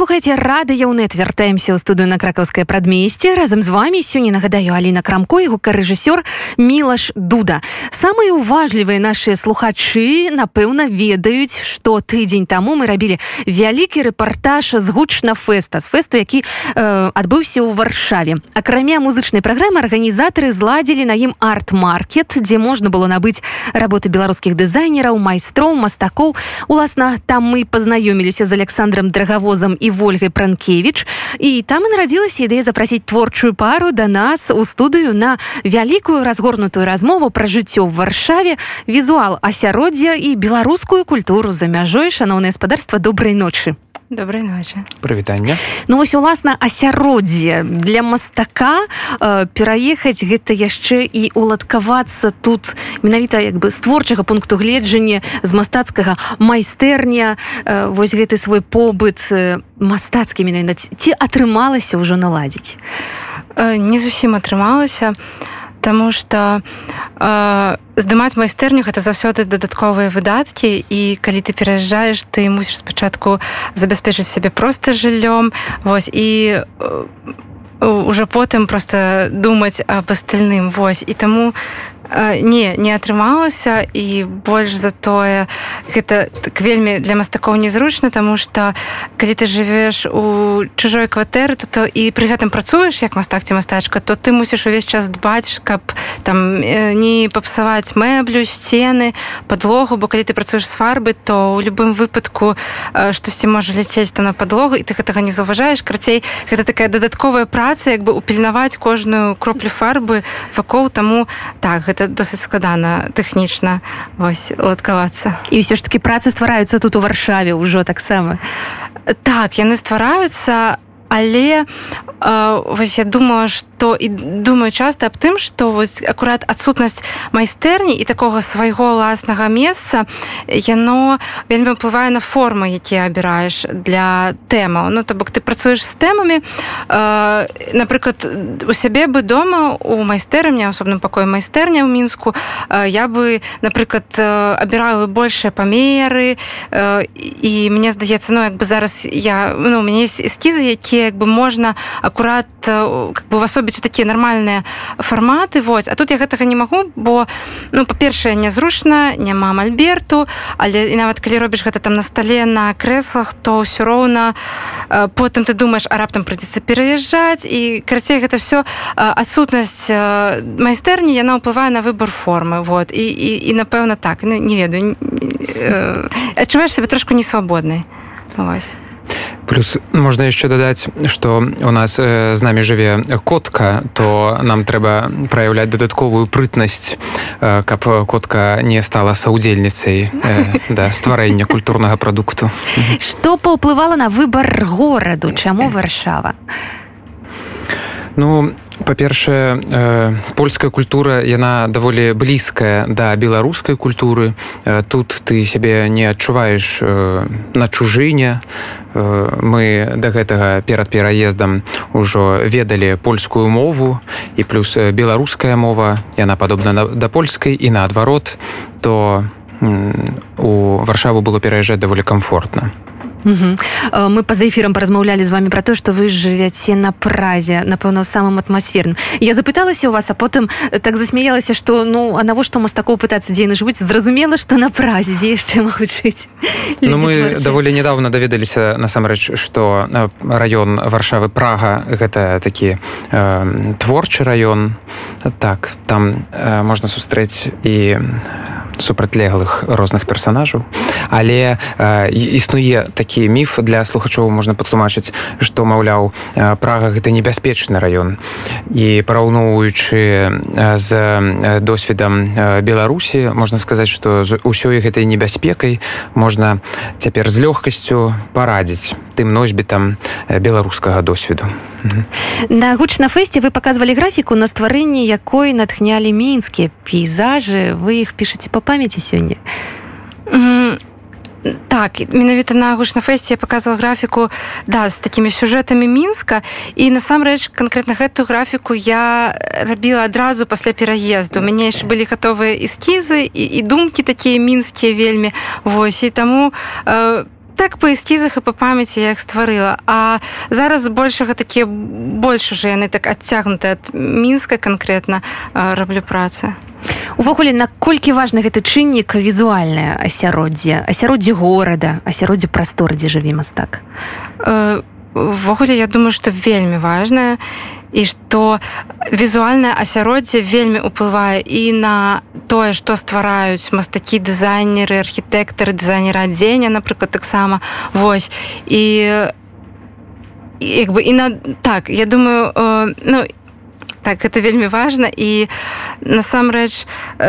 слухаце радыёнет вяртаемся ў студыю на кракаўскае прадмесце. Разам з вами сёння нагадаю Аліна крамко гукарэжысёр мілаш дуда. Самыя уважлівыя нашыя слухачы напэўна ведаюць што тыдзень таму мы рабілі вялікі рэпартаж з гучна фэста з фэсту які э, адбыўся ў варшаве. Акрамя музычнай праграмы арганізатары зладзілі на ім арт-маркет дзе можна было набыць работы беларускіх дызайнераў майстроў мастакоў. Уласна там мы пазнаёміліся з александром драгавозам і ольгай пранкевич. І там і нарадзілася ідэя запрасіць творчую пару да нас у студыю на вялікую разгорнутую размову пра жыццё в варшаве візуал асяроддзя і беларускую культуру за мяжой шаноўнае гаспадарства добрай ночы добрай ночи. Прывітання Ну вось уласна асяроддзе для мастака э, пераехаць гэта яшчэ і уладкавацца тут менавіта як бы з творчага пункту гледжання з мастацкага майстэрня. Э, вось гэты свой побыт э, мастацкі менавіта ці атрымалася ўжо наладзіць? Э, не зусім атрымалася Таму что э, здымаць майстэрню гэта заўсёды дадатковыя выдаткі і калі ты пераязджаеш ты мусіш спачатку забяспечыць сябе проста жыллём вось і э, уже потым просто думаць аб астальным вось і таму не не атрымалася і больш за тое гэта так вельмі для мастакоў незручна тому что калі ты жывеш у чужой кватэры то то і пры гэтым працуеш як мастак ці мастачка то ты мусіш увесь час дбаць каб там не папсаваць мэблю сцены подлогу бо калі ты працуеш з фарбы то у любым выпадку штосьці можа ляцець там на подлогу і ты гэтага не заўважаеш. Крацей гэта такая дадатковая праца як бы упільнаваць кожную кроплю фарбы вакол таму так гэта гэта досыць складана тэхнічна вось уладкавацца. І ўсё ж таки працы ствараюцца тут у варшаве ўжо таксама. Так яны ствараюцца але э, вось я думаю что і думаю часто аб тым что вось акурат адсутнасць майстэрні і такога свайго уласнага месца яно вельмі ўплывае на формы якія абіраеш для тэмаў. Ну то бок ты працуеш з тэмамі. Э, напрыклад у сябе бы дома у майстэрня асобным пакоі майстэрня ў мінску э, я бы напрыклад абіраю большыя памеры. Э, і мне здаецца ну як бы зараз я ну у мяне эскізы якія як бы можна акурат э, как бы увасобіць у такія нармальныя фарматы вось. А тут я гэтага не магу бо ну па-першае нязручна няма мальберту але і нават калі робіш гэта там на стале на крэслах то ўсё роўна э, потым ты думаешь а раптам прыйдзецца пераязджаць і карацей гэта все адсутнасць э, майстэрні яна ўплывае на выбор формы вот. І і, і напэўна так ну, не ведаю адчуваеш сабе трошку несвабоднай. Вось плюс можна яшчэ дадаць что у нас э, з намі жыве котка то нам трэба праяўляць дадатковую прытнасць э, каб котка не стала саўдзельніцай э, да стварэння культурнага прадукту. Что паўплывала на выбор гораду? Чаму варшава ну па-першае э, польская культура яна даволі блізкая да беларускай культуры. Э, тут ты сябе не адчуваеш э, на чужыне. Э, мы да гэтага перад пераездам ужо ведалі польскую мову і плюс беларуская мова яна падобна да польскай і наадварот то у варшаву было пераязджаць даволі комфортна Угу. Мы па-за эфірам паразмаўлялі з вами пра то, што вы жывяце на празе, напэўна, самым атмасферным. Я запыталася ў вас, а потым так засмяялася, што ну а навошта мастакоў пытацца дзе яны жывуць, зразумела, што на празе, дзе яшчэ могуць жыць. Ну, мы творчы. даволі нядаўна даведаліся насамрэч, што раён варшавы прага гэта такі э, творчы раён. Так там э, можна сустрэць і супрацьлеглых розных персонажаў. Але э, існуе такі міф для слухачоў можна патлумачыць што маўляў прага гэта небяспечны раён. І параўноўваючы з досведам беларусі можна сказаць што з усёй гэтай небяспекай можна цяпер з лёгкасцю парадзіць тым носьбітам беларускага досведу. На гучна фэсце вы показывалі графіку на стварэнне якой натхнялі мінскія пейзажы. Вы іх пішаце па памяці сёння? Так менавіта на гучнафэсце я показывала графіку да з такімі сюжэтамі мінска і насамрэч канкрэтна гэтую графіку я рабіла адразу пасля пераезду. Мяне яшчэ былі гатовыя эскізы і, і думкі такія мінскія вельмі. Восьось і таму э, так па эскізах і па памяці я іх стварыла. А зараз большага такія больш уже яны так адцягнуты ад мінска конкретно раблю працы. Увогуле наколькі важны гэты чыннік візуальнае асяроддзе асяроддзе горада асяроддзе прастор дзе жыве мастак? Ввогуле я думаю что вельмі важная і што візуальнае асяроддзе вельмі уплывае і на тое што ствараюць мастакі дызайнеры архітэктары дызайнера адзення напрыклад таксама вось. І як бы і на так я думаю ну так это вельмі важна і насамрэч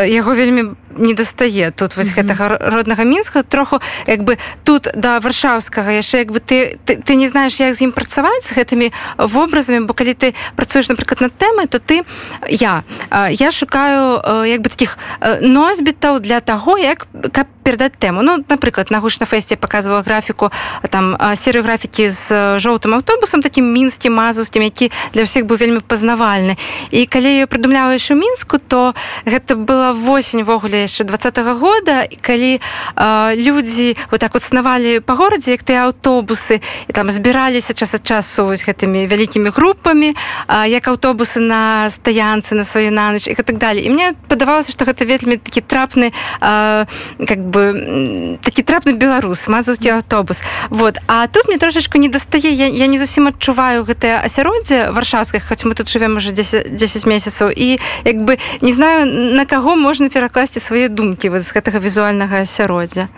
яго вельмі не дастае тут вось mm -hmm. гэтага роднага мінска троху як бы тут да варшаўскага яшчэ як бы ты, ты ты не знаеш як з ім працаваць з гэтымі вобразамі. Бо калі ты працуеш напрыклад над тэмай то ты я я шукаю як бы таких носьбітаў для таго як каб перадаць тэму. Ну напрыклад на гучна фэсце показывала графіку там серыю графікі з жоўтым аўтобусам таким мінскім мазускім які для ўсіх быў вельмі пазнавальны. І калі я прыдумляла яшчэ мінску то гэта была восень ввогуле яшчэ двадцатого года калі э, людзі вот так вот снавалі по горадзе як ты аўтобусы і там збіраліся час ад часу вось гэтымі вялікімі групамі э, як аўтобусы на стаянцы на сваю наныч і так далее і мне падавалася что гэта вельмі такі трапны э, как бы такі трапны беларус мазаўскі аўтобус. Вот. А тут мне трошечку не дастае я, я не зусім адчуваю гэтае асяроддзе варшаўскіх хоць мы тут живвем уже 10 10 месяцаў і як бы не знаю на каго можна перакласці свой свае думкі вот з гэтага візуальнага асяроддзя.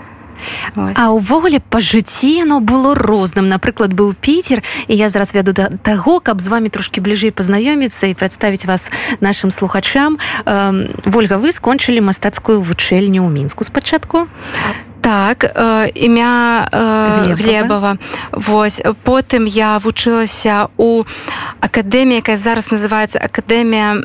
А ўвогуле па жыцці яно было розным. Напрыклад быў піцер і я зараз вяду да таго каб з вами трошки бліжэй пазнаёміцца і прадставіць вас нашим слухачам. Вольга вы скончылі мастацкую вучэльню ў мінску спачатку? Так э, імя э, глебава. Восьось потым я вучылася у акадэміі якая зараз называется акадэмія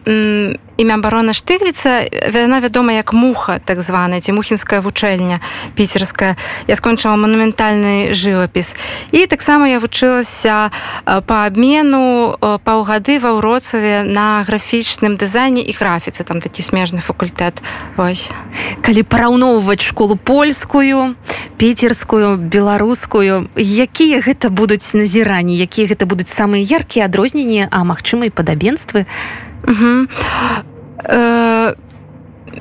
імя барона штыгліца яна вядома як муха так званая ці мухінская вучэльня піцерская я скончыла манументальны жывапіс і таксама я вучылася по абмену паўгады ва ўроцаве на графічным дызайне і графіцы. Там такі смежны факультэт. Вось. Калі параўноўваць школу польскую піцерскую беларускую якія гэта будуць назіранні якія гэта будуць самыя яркія адрозненні а магчыма і падабенствы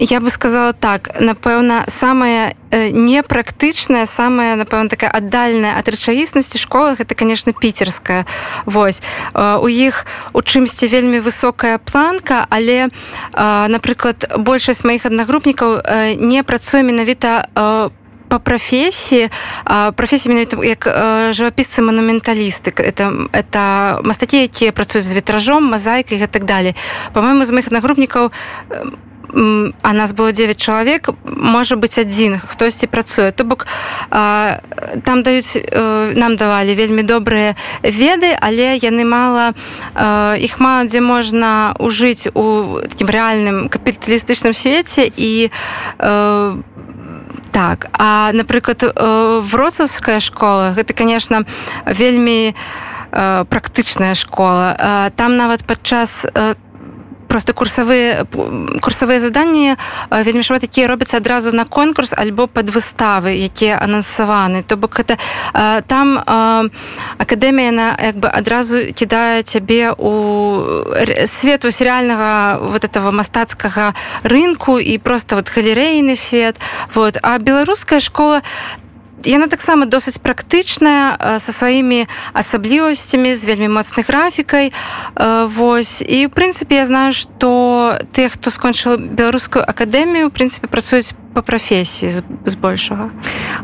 я бы сказала так напэўна самая непрактычная самая напэўна такая аддальная ад рэчаіснасці школах это конечно піцерская Вось у іх у чымсьці вельмі высокая планка але напрыклад большасць маіх аднагрупнікаў не працуе менавіта по по профессии. Менавіта як жывапісцы манументалісты это это мастакі якія працуюць з ветражом мазайкай і так далее. По-моему з моих нагрупнікаў а нас было 9 чалавек можа быть адзін хтосьці працуе то бок там даюць нам давалі вельмі добрыя веды але яны мала іх мала дзе можна ужыць у такім рэальным капіталістычным свеце. І по так а напрыклад э, вроцаўская школа гэта конечно вельмі э, практычная школа. Э, там нават падчас там просто курсавыя курсавыя заданні вельмі шмат такія робяцца адразу на конкурс альбо пад выставы якія анансаваны то бок гэта там акадэмія на як бы адразу кідае цябе у свету серыяльнага вот этого мастацкага рынку і просто вот галерэйны свет. Вот. А беларуская школа яна таксама досыць практычная са сваімі асаблівасцямі з вельмі моцнай графікай Вось. І в прынцыпе я знаю што тых хто скончыў беларускую акадэмію прынцыпе працуюць по прафесіі збольшага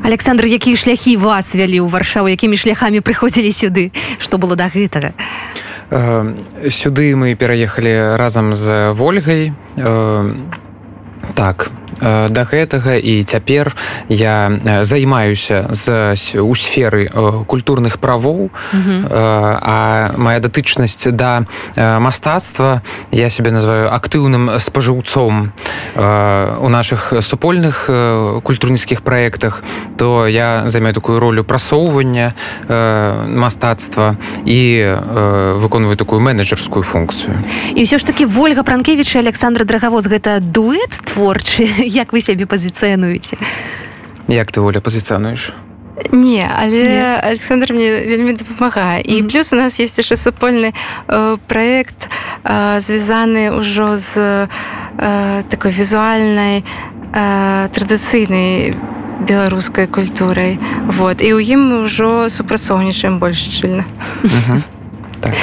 Александр якія шляхі вас вялі ў варшаву? Якімі шляхамі прыходзілі сюды? Што было да гэтага? Сюды мы пераехалі разам з ольгай. Так да гэтага і цяпер я займаюся з у сферы культурных правоў. А моя датычнасць да мастацтва я себе называю актыўным спажыўцом у наших супольных культурніцкіх праектах. То я займаю такую ролю прасоўвання мастацтва і выконваю такую менеджерскую функцію і ўсё ж таки ольга пранкевич александр драгавоз гэта дуэт творчы як вы сябе пазіцыянуеце? Як ты воля пазіцыянуеш? Не але александр мне вельмі дапамагае. І mm -hmm. плюс у нас есть яшчэ супольны э, проект э, звязаны ўжо з э, такой візуальнай э, традыцыйнай беларускай культурай. Вот. І ў ім ўжо супрацоўнічаем больш шчыльна. Mm -hmm так.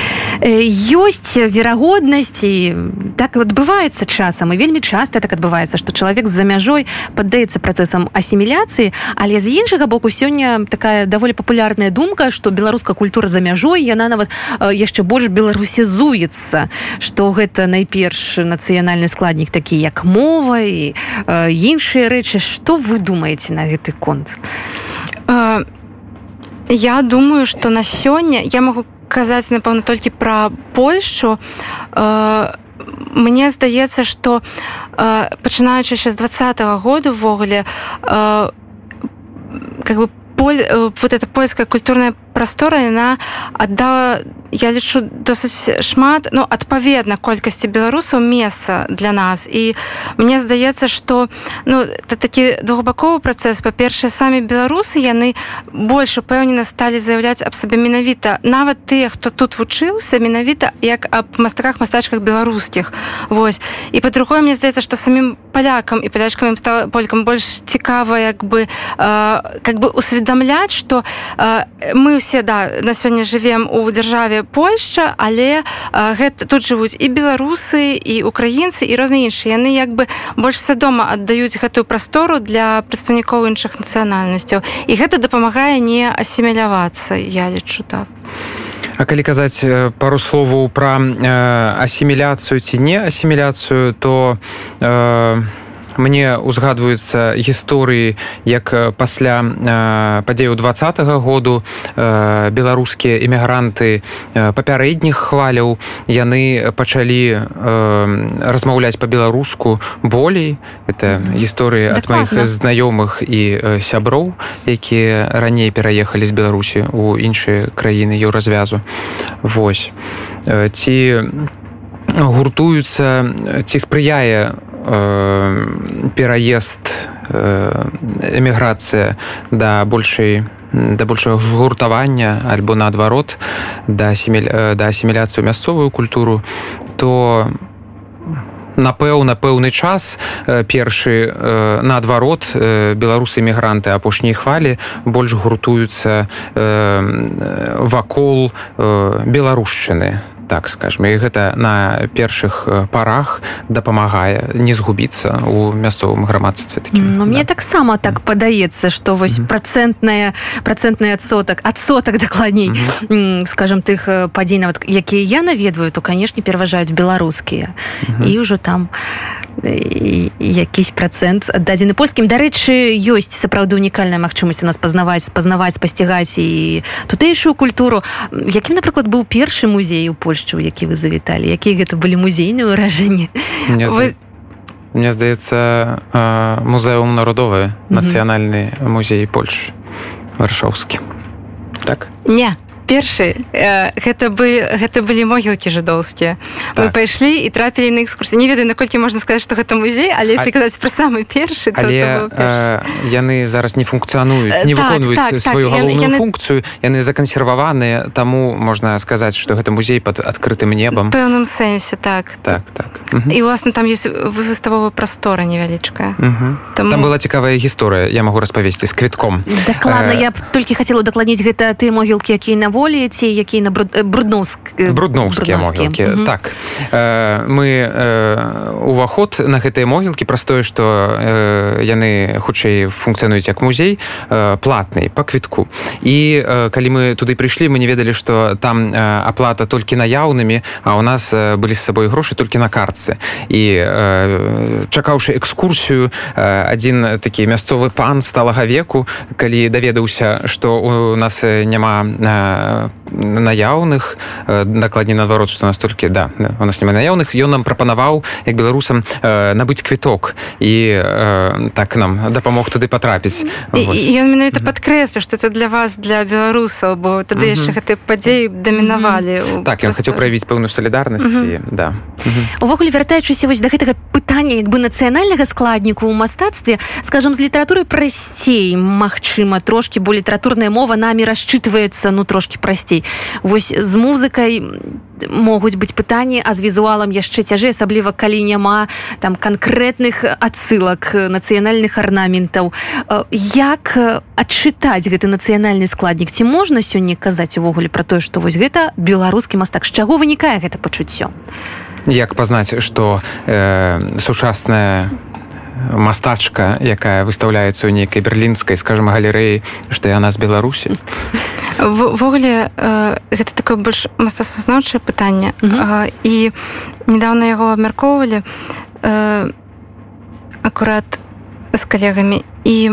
Ёсць верагоднасць і так адбываецца часам і вельмі часта так адбываецца што чалавек з-за мяжой паддаецца працэсам асіміляцыі але з іншага боку сёння такая даволі папулярная думка што беларуска культура за мяжой яна нават яшчэ больш беларусізуецца што гэта найперш нацыянальны складнік такі як мова і іншыя рэчы. Што вы думаеце на гэты конт? Я думаю што на сёння я могу казаць напэўна толькі пра польшу. Э, мне здаецца что э, пачынаючы з двадцатого году ввогуле э, как бы поль, э, вот эта польская культурная прастора яна аддала я лічу досыць шмат ну адпаведна колькасці беларусаў месца для нас. І мне здаецца что ну это такі двухбаковы працэс. Па-першае самі беларусы яны больш упэўнена сталі заяўляць аб сабе менавіта. Нават тыя хто тут вучыўся менавіта як аб мастаках мастачках беларускіх. Вось. І па-другое мне здаецца что самім палякам і палячкам ім стала полькам больш цікава як бы э, как бы усведамляць что э, мы усе да на сёння живвем у дзяржаве Польша але гэта тут жывуць і беларусы і украінцы і розныя іншыя. Яны як бы больш свядома аддаюць гэтую прастору для прадстаўнікоў іншых нацыянальнасцяў. І гэта дапамагае не асімілявацца я лічу так. А калі казаць пару словаў пра асіміляцыю ці не асіміляцыю то э, мне узгадваюцца гісторыі як пасля падзею двадцатого году беларускія эмігранты папярэдніх хваляў яны пачалі размаўляць по-беларуску болей. Это гісторыі ад моих знаёмых і сяброў якія раней пераехалі з беларусі у іншыя краіны еўразвязу. Восьось ці гуртуюцца ці спрыяе э, пераезд э, эміграцыя да большай да большего згуртавання альбо наадварот да семель да асіміляцыю мясцовую культуру то напэўна пэўны час першы наадварот беларусы эмігранты апошняй хвалі больш гуртуюцца вакол беларушчыны так скажем і гэта на першых парах дапамагае не згубіцца у мясцовым грамадстве ну, мне да. таксама так падаецца что вось mm -hmm. процентная процентны адсотак адсотак дакладней mm -hmm. скажем тых падзей нават якія я наведваю то канешне пераважаюць беларускія mm -hmm. і ўжо там якісь процент аддадзены польскім. Дарэчы ёсць сапраўды унікальная магчымасць у нас пазнаваць спазнаваць спасцігаць і тутэйшую культуру. Якім напрыклад быў першы музей у польшчу які вы завіталі? Якія гэта былі музейныя ўражанні? Вы... мне здаецца музеум народовы нацыянальны музей польш варшаўскі так? Не першы э, гэта бы гэта былі могілкі жыдоўскія. Так. мы пайшлі і трапілі на экскурсі не ведаю наколькі можна сказаць што гэта музей але если а... казаць пра самы першы але э, яны зараз не функцыянуюць не так, выконваюць так, сваю так, галоўную яны... функцыю яны закансерваваныя таму можна сказаць што гэта музей под адкрытым небам. Пэўным сэнсе так. Так так. І власна там есть выставова прастора невялічкая. Таму... там была цікавая гісторыя я магу распавесці з квітком. Дакладна э... я б толькі хацела дакладніць гэта ты могілкі якія на волі ці які на брудноўск брудноўскія могілкі угу. так. Э, мы э, уваход на гэтыя могілкі праз тое што э, яны хутчэй функцыянуюць як музей э, платны по квітку. І э, калі мы туды прыйшлі мы не ведалі што там э, аплата толькі наяўнымі а у нас э, былі з сабой грошы толькі на карцы. І э, чакаўшы экскурсію э, адзін такі мясцовы пан сталага веку калі даведаўся што у нас няма наяўных дакладней наадварот што настолькі да у нас няма наяўных ён нам прапанаваў як беларусам набыць квіток і так нам дапамог туды патрапіць ён менавіта падкрэслю што это для вас для беларусаў бо тады яшчэ гэты падзеі дамінавалі так ён хацеў праявіць пэўную салідарнасць да. Увогуле вяртаючыся вось да гэтага пытання як бы нацыянальнага складніку ў мастацтве скажем з літаратуры прасцей Мачыма трошки бо літаратурная мова намі расчытваецца ну трошки прасцей. Вось з музыкай могуць быць пытанні а з візуалам яшчэ цяжэй асабліва калі няма там канкрэтных адсылак нацыянальных арнаментаў. Як адчытаць гэты нацыянальны складнік? Ці можна сёння казаць увогуле про тое што вось гэта беларускі мастак? З чаго вынікае гэта пачуццё? Як пазнаць что э, сучасная мастачка якая выстаўляецца ў нейкай берлінскай скажем галерэі што яна з беларусі ввогуле э, гэта такое больш мастацтвазнаўчае пытанне. -huh. э, і недавно яго абмяркоўвалі э, акурат з калегамі. І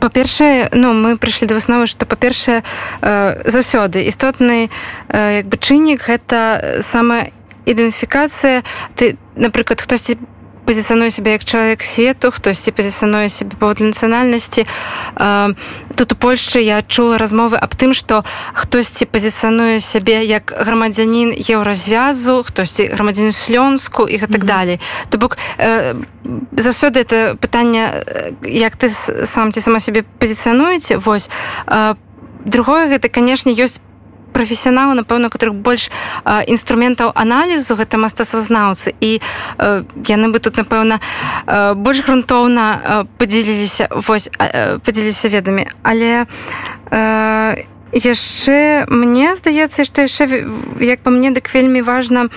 па-першае ну мы прыйшлі да высновы што па-першае э, заўсёды істотны як бы чыннік гэта сама ідэнтыфікацыя ты напрыклад хтосьці пазіцыянуе сябе як чалавек свету хтосьці пазіцыянуе сябе паводле нацыянальнасці тут у Польшчы я адчула размовы аб тым што хтосьці пазіцыянуе сябе як грамадзянін еўразвязу хтосьці грамадзян шлёнску і гэтак mm -hmm. далей то бок заўсёды это пытанне як ты сам ці сама сябе пазіцыянуеце вось другое гэта канешне ёсць прафесіяналы напэўна которых больш інструментаў аналізу гэта мастацтвазнаўцы і э, яны бы тут напэўна э, больш грунтоўна подзяліліся вось подзяліліся ведамі але э, яшчэ мне здаецца што яшчэ як па мне дык вельмі важна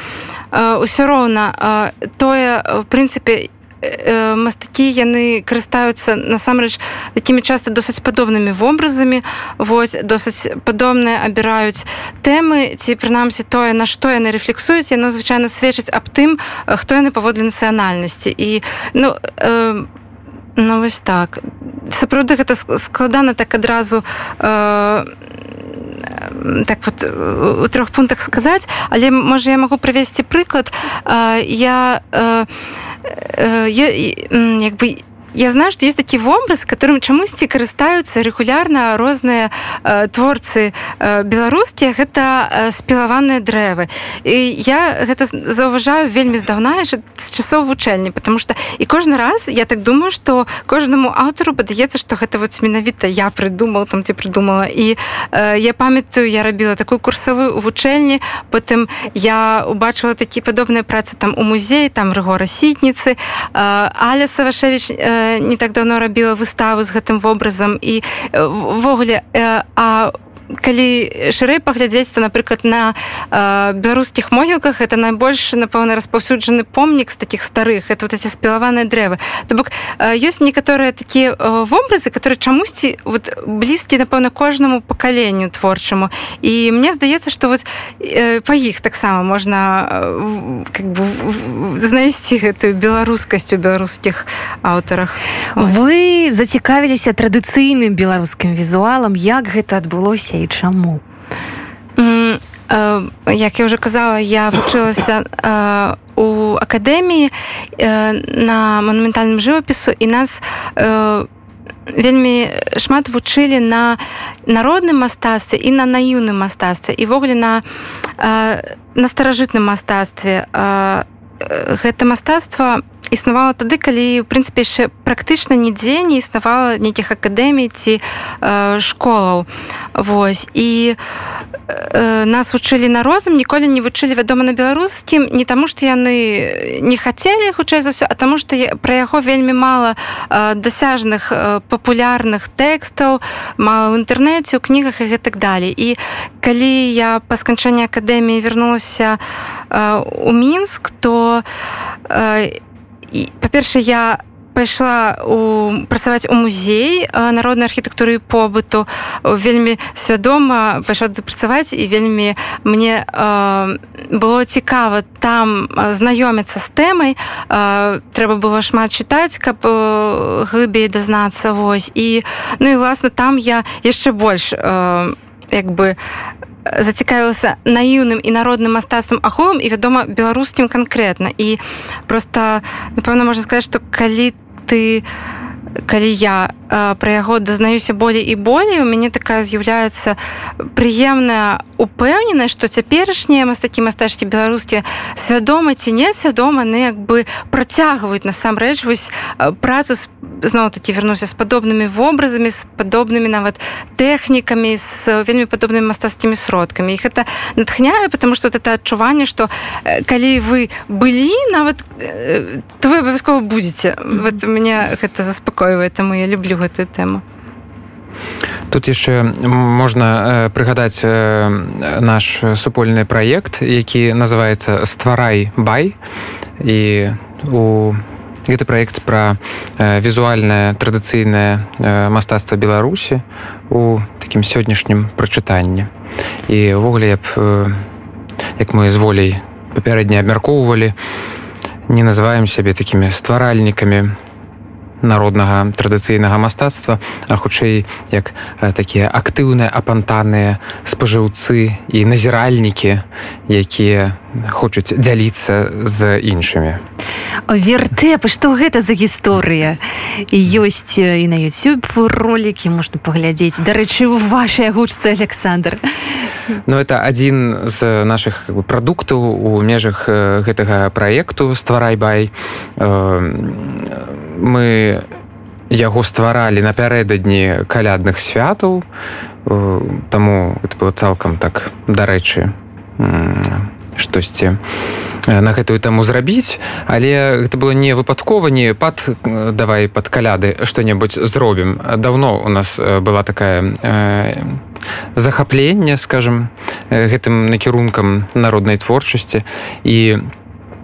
ўсё роўна тое в прынцыпе Э, мастакі яны карыстаюцца насамрэч такімі часта досыць падобнымі вобразамі. Вось досыць падобныя абіраюць тэмы ці прынамсі тое на што яны рэфлексуюць яно звычайна сведчыць аб тым хто яны паводле нацыянальнасці. І ну э, ну вось так. Сапраўды гэта складана так адразу э, так вот у трох пунктах сказаць але можа я магу правесці прыклад. Э, я э, як бы я знаю что есть такі вобраз которым чамусьці карыстаюцца регулярна розныя э, творцы э, беларускія гэта э, спілаваныя дрэвы. І я гэта заўважаю вельмі здаўна з часоў вучэльні потому что і кожны раз я так думаю что кожнаму аўтару падаецца что гэта вот менавіта я придумал там ці придумала і э, я памятаю я рабіла такую курсавую у вучэльні потым я убачыла такі падобныя працы там у музеі там рыгора сітніцы э, аля савашевич э, не так давно рабіла выставу з гэтым вобразам і ввогуле а калі шырэй паглядзець то напрыклад на э, беларускіх могілках это найбольш напэўна распаўсюджаны помнік з таких старых. Это вот эти спілаваныя дрэвы. То бок э, ёсць некаторыя такія э, вобразы которые чамусьці вот блізкі напэўна кожнаму пакаленню творчаму. І мне здаецца что вот э, па іх таксама можна э, как бы знайсці гэтую беларускасць у беларускіх аўтарах. Вы зацікавіліся традыцыйным беларускім візуалам. Як гэта адбылося і чаму? Як я уже казала я вучылася у акадэміі на манументальным жывапісу і нас вельмі шмат вучылі на народным мастацтве і на наіўным мастацтве і ввогуле на на старажытным мастацтве гэта мастацтва існавала тады калі в прынцыпе яшчэ практычна нідзе не існавала нейкіх акадэмій ці э, школаў. Вось. І э, нас вучылі на розум ніколі не вучылі вядома на беларускім не таму што яны не хацелі хутчэй за ўсё а таму што пра яго вельмі мала э, дасяжных э, папулярных тэкстаў мала ў інтэрнэце у кнігах і гэтак далей. І калі я па сканчэнні акадэміі вярнулася э, у мінск то я па-перша я пайшла у працаваць у музей народнай архітэктуры побыту вельмі свядома пайшла запрацаваць і вельмі мне э, было цікава там знаёміцца з тэмай э, трэба было шмат чытаць каб э, глыбей дазнацца вось. І ну і власна там я яшчэ больш э, як бы зацікавілася наіўным і народным мастацтвам аховым і вядома беларускім канкрэтна і просто напэўна можна сказаць што калі ты калі я пра яго дазнаюся болей і болей. У мяне такая з'яўляецца прыемная упэўненасць што цяперашнія мастакі мастачкі беларускія свядома ці несвядома не як бы працягваюць насамрэч вось працу з зноў такі вярнуся з падобнымі вобразамі з падобнымі нават тэхнікамі з вельмі падобнымі мастацкімі сродкамі. Іх это натхняе потому что это адчуванне што калі вы былі нават то вы абавязкова будете вот меня гэта заспакойвае таму я люблю гэтую тэму. Тут яшчэ можна прыгадаць наш супольны праект які называется стварай бай і у гэты праект пра візуальнае традыцыйнае мастацтва беларусі у такім сённяшнім прачытанні. І ўвогуле б э, як мы з волей папярэдне абмяркоўвалі не называем сябе такімі стваральнікамі народнага традыцыйнага мастацтва а хутчэй як такія актыўныя апантаныя спажыўцы і назіральнікі якія хочуць дзяліцца з іншымі. Вертэп што гэта за гісторыя? Ёсць і на youtube ролики можна паглядзець. Дарэчы у вашай гучцы Александр. Ну это адзін з наших как бы, прадуктаў у межах гэтага праекту стварай бай мы яго стваралі напярэдадні калядных святаў. Таму это было цалкам так дарэчы штосьці на гэтую таму зрабіць. Але гэта было не выпадкова не пад давай пад каляды што-небудзь зробім. Давно у нас была такая э, захапленне скажем гэтым накірункам народнай творчасці. І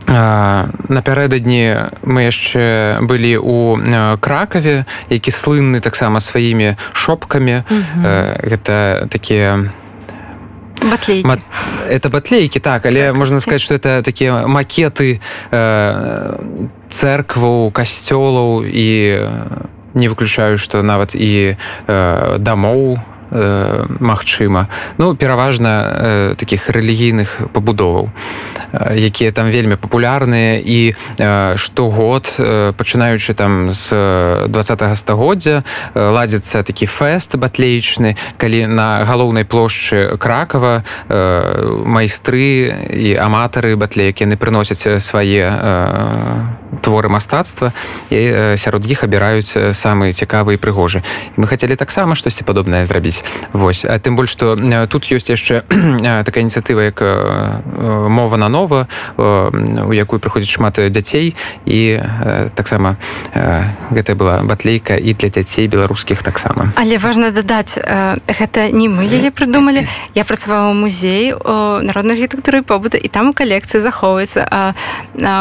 напярэдадні мы яшчэ былі у кракаве які слынны таксама сваімі шопкамі. Гэта такія Батлейки. Ма... это батлейки так але так, можна сказать что это такія макеты э, церкваў касцёлаў і не выключаю что нават і э, дамоў э, магчыма. Ну пераважна э, таких рэлігійных пабудоваў э, якія там вельмі папулярныя і э, штогод э, пачынаючы там з двадцатого стагоддзя э, ладзіцца такі фэст батлеечны калі на галоўнай плошчы кракова э, майстры і аматары батлейкі яны прыносяць свае э, творы мастацтва і э, сярод іх абіраюць самыя цікавыя прыгожы мы хацелі таксама штосьці падобнае зрабіць Вось. А тым больш што тут ёсць яшчэ такая ініцыятыва як мова на нова у якую прыходзіць шмат дзяцей. І таксама гэта была батлейка і для дзяцей беларускіх таксама. Але важна дадаць гэта не мы яе прыдумалі. Я працавала ў музеі народнай архітэктуры побыта і там у калекцыі захоўваецца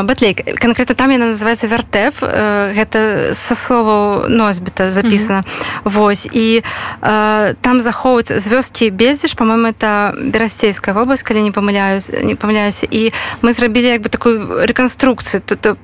батлейка. Канкрэтна там яна называется вяртэп гэта са словаў носьбіта запісана. Mm -hmm. Вось і там захоўваць з вёскі бездзіш по-моему это берасцейская вобласць калі не памыляюсь не памыляюся. І мы зрабілі як бы такую рэканструкцыю. Тут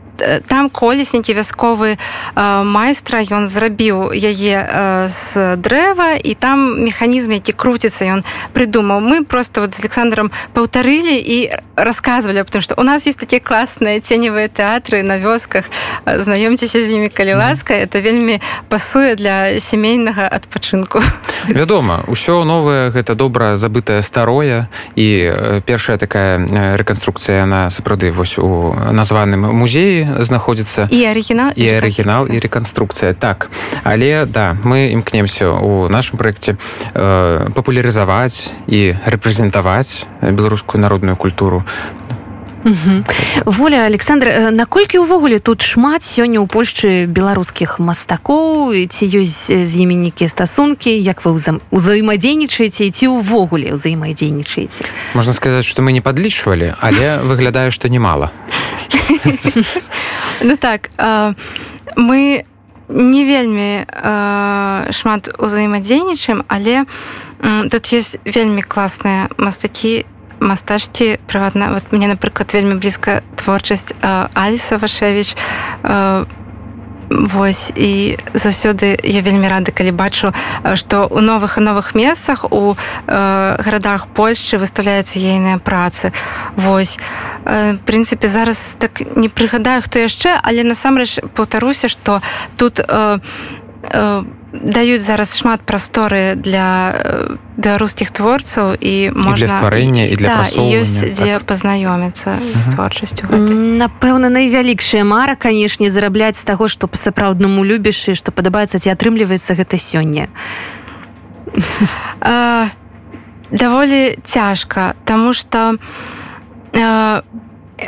там колеснікі вясковы майстра ён зрабіў яе з дрэва і там механізм які круціцца ён прыдумаў. Мы просто вот з александром паўтарылі і рассказывалі аб тым што у нас есть такія класныя ценевыя тэатры на вёсках. Знаёмцеся з імі калі ласка это вельмі пасуе для сямейнага адпачынку. Вядома ўсё новае гэта добра забытае старое і першая такая рэканструкцыя на сапраўды вось у названым музеі знаходзіцца і арыгінал і арыгінал і рэканструкцыя так але да мы імкнемся у нашым праекце э, папулярызаваць і рэпрэзентаваць беларускую народную культуру воля александр наколькі ўвогуле тут шмат сёння ў польшчы беларускіх мастакоў? Ці ёсць з імі нейкія стасункі? Як вы ўзаемадзейнічаеце ці ўвогуле ўзаемадзейнічаеце? Можна сказаць што мы не падлічвалі але выглядае што немало ну так мы не вельмі шмат узаемадзейнічаем але тут ёсць вельмі класныя мастакі мастачці прыватна. Вот мне напрыклад вельмі блізка творчасць Аліса вашевич Вось і заўсёды я вельмі рада калі бачу што у новых і новых месцах у э, гарадах Польшчы выставляецца ейныя працы Вось. Э, прынцыпе зараз так не прыгадаю хто яшчэ але насамрэч паўтаруся што тут э, э, даюць зараз шмат прасторы для беларускіх творцаў і можна стварэння і для да, ёсць дзе так. пазнаёміцца з творчасцю напэўна найвялікшая мара канешне зарабляць з таго што па-сапраўднаму любіш і што падабаецца ці атрымліваецца гэта сёння. Даволі цяжка тому что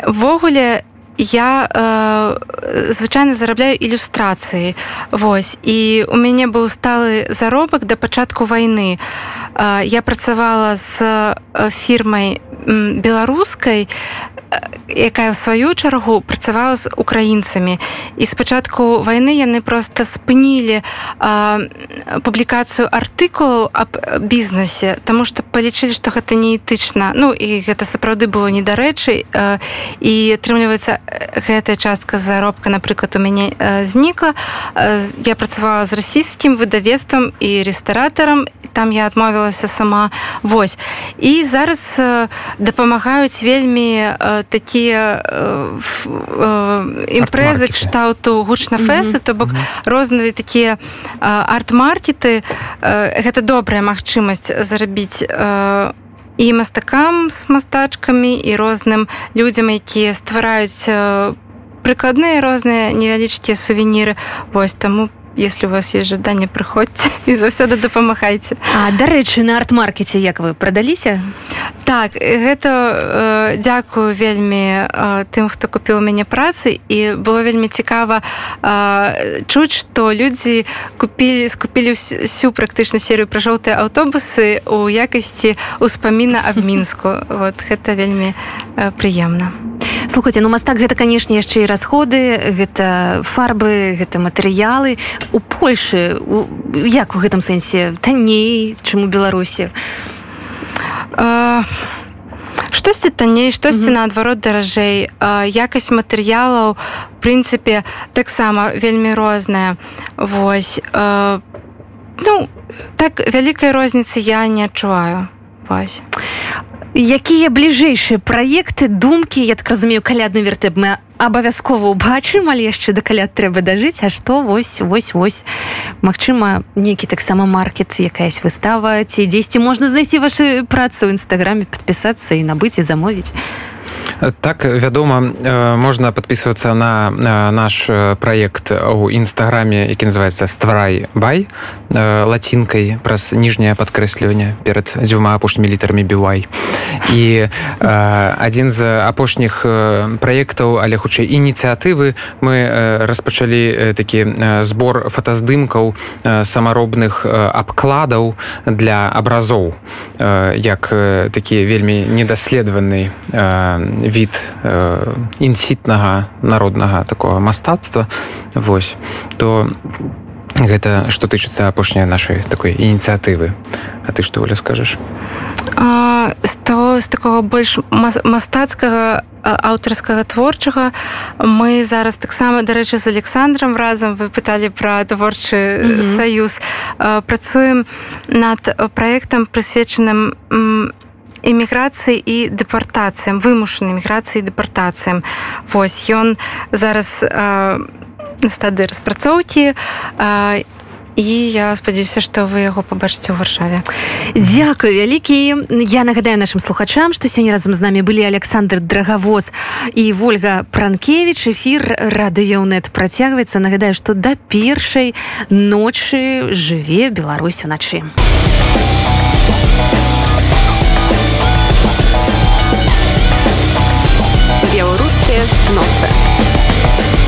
ввогуле я э, звычайна зарабляю ілюстрацыі. Вось і у мяне быў сталы заробак да пачатку вайны. Э, я працавала з фірмай беларускай якая ў сваю чаргу працавала з украінцамі і спачатку вайны яны просто спынілі публікацыю артыкулаў аб бізнесе тому что палічылі што гэта неэтычна ну і гэта сапраўды было недарэчы і атрымліваецца гэтая частка заробка напрыклад у мяне знікла я працавала з расійскім выдавецтвам і рэстаратарам там я адмовілася сама. Вось і зараз дапамагаюць вельмі такія імпрэзы кшталту гучнафесты то бок розныя такія арт-маркеты гэта добрая магчымасць зарабіць і мастакам з мастачкамі і розным людзям якія ствараюць прыкладныя розныя невялічкія сувеніры. Вось таму если у вас есть жаданне прыходзьце і заўсёды дапамагайце. А дарэчы на арт-маркеце як вы прадаліся так гэта э, дзякую вельмі э, тым хто купіў мяне працы. І было вельмі цікава э, чуць што людзі купілі скупілі всю практычна серыю пра жоўтыя аўтобусы у якасці успаміна аб мінску. Вот гэта вельмі э, прыемна. Слухайте ну мастак гэта канешне яшчэ і расходы гэта фарбы гэта матэрыялы. У польльшы як у гэтым сэнсе? Танней чым у беларусі штосьці танней штосьці mm -hmm. наадварот даражэй. Якасць матэрыялаў прынцыпе таксама вельмі розная восьось ну так вялікай розніцы я не адчуваю. Вось якія бліжэйшыя праекты думкі я так разумею калядны вертэб мы абавязкова ўбачым але яшчэ да каляд трэба дажыць А што вось вось вось. Магчыма нейкі таксама маркет якаясь выстава ці дзесьці можна знайсці вашы працы ў нстаграме падпісацца і набыць і замовіць так вядома можна подписываться на наш проект у нстаграме які называется стварай бай лацінкай праз ніжняе падкрэсліванне перад дзвюма апошнімі літарамі бівай і адзін з апошніх праектаў але хутчэй ініцыятывы мы распачалі такі збор фотаздымкаў самаробных абкладаў для абразоў як такі вельмі недаследаваны від э, інсітнага народнага такого мастацтва восьось то гэта што тычыцца апошняй нашай такой ініцыятывы. А ты што оля скажаш? З того з такого больш мастацкага аўтарскага творчага мы зараз таксама дарэчы з александром разам вы пыталі пра творчы mm -hmm. саюз працуем над праектам прысвечаным эміграцыі і дэпартацыям вымушанай міграцыі дэпартацыям. Восьось ён зараз на стады распрацоўкі і і я спадзяюся што вы яго пабачыце ў варшаве. Дякую вялікі. Я нагадаю нашим слухачам што сёння разам з намі былі Александр драгавоз і ольга пранкевич эфир радыёнет працягваецца. Нагадаю што да першай ночы жыве Беларусь уначы Nocy.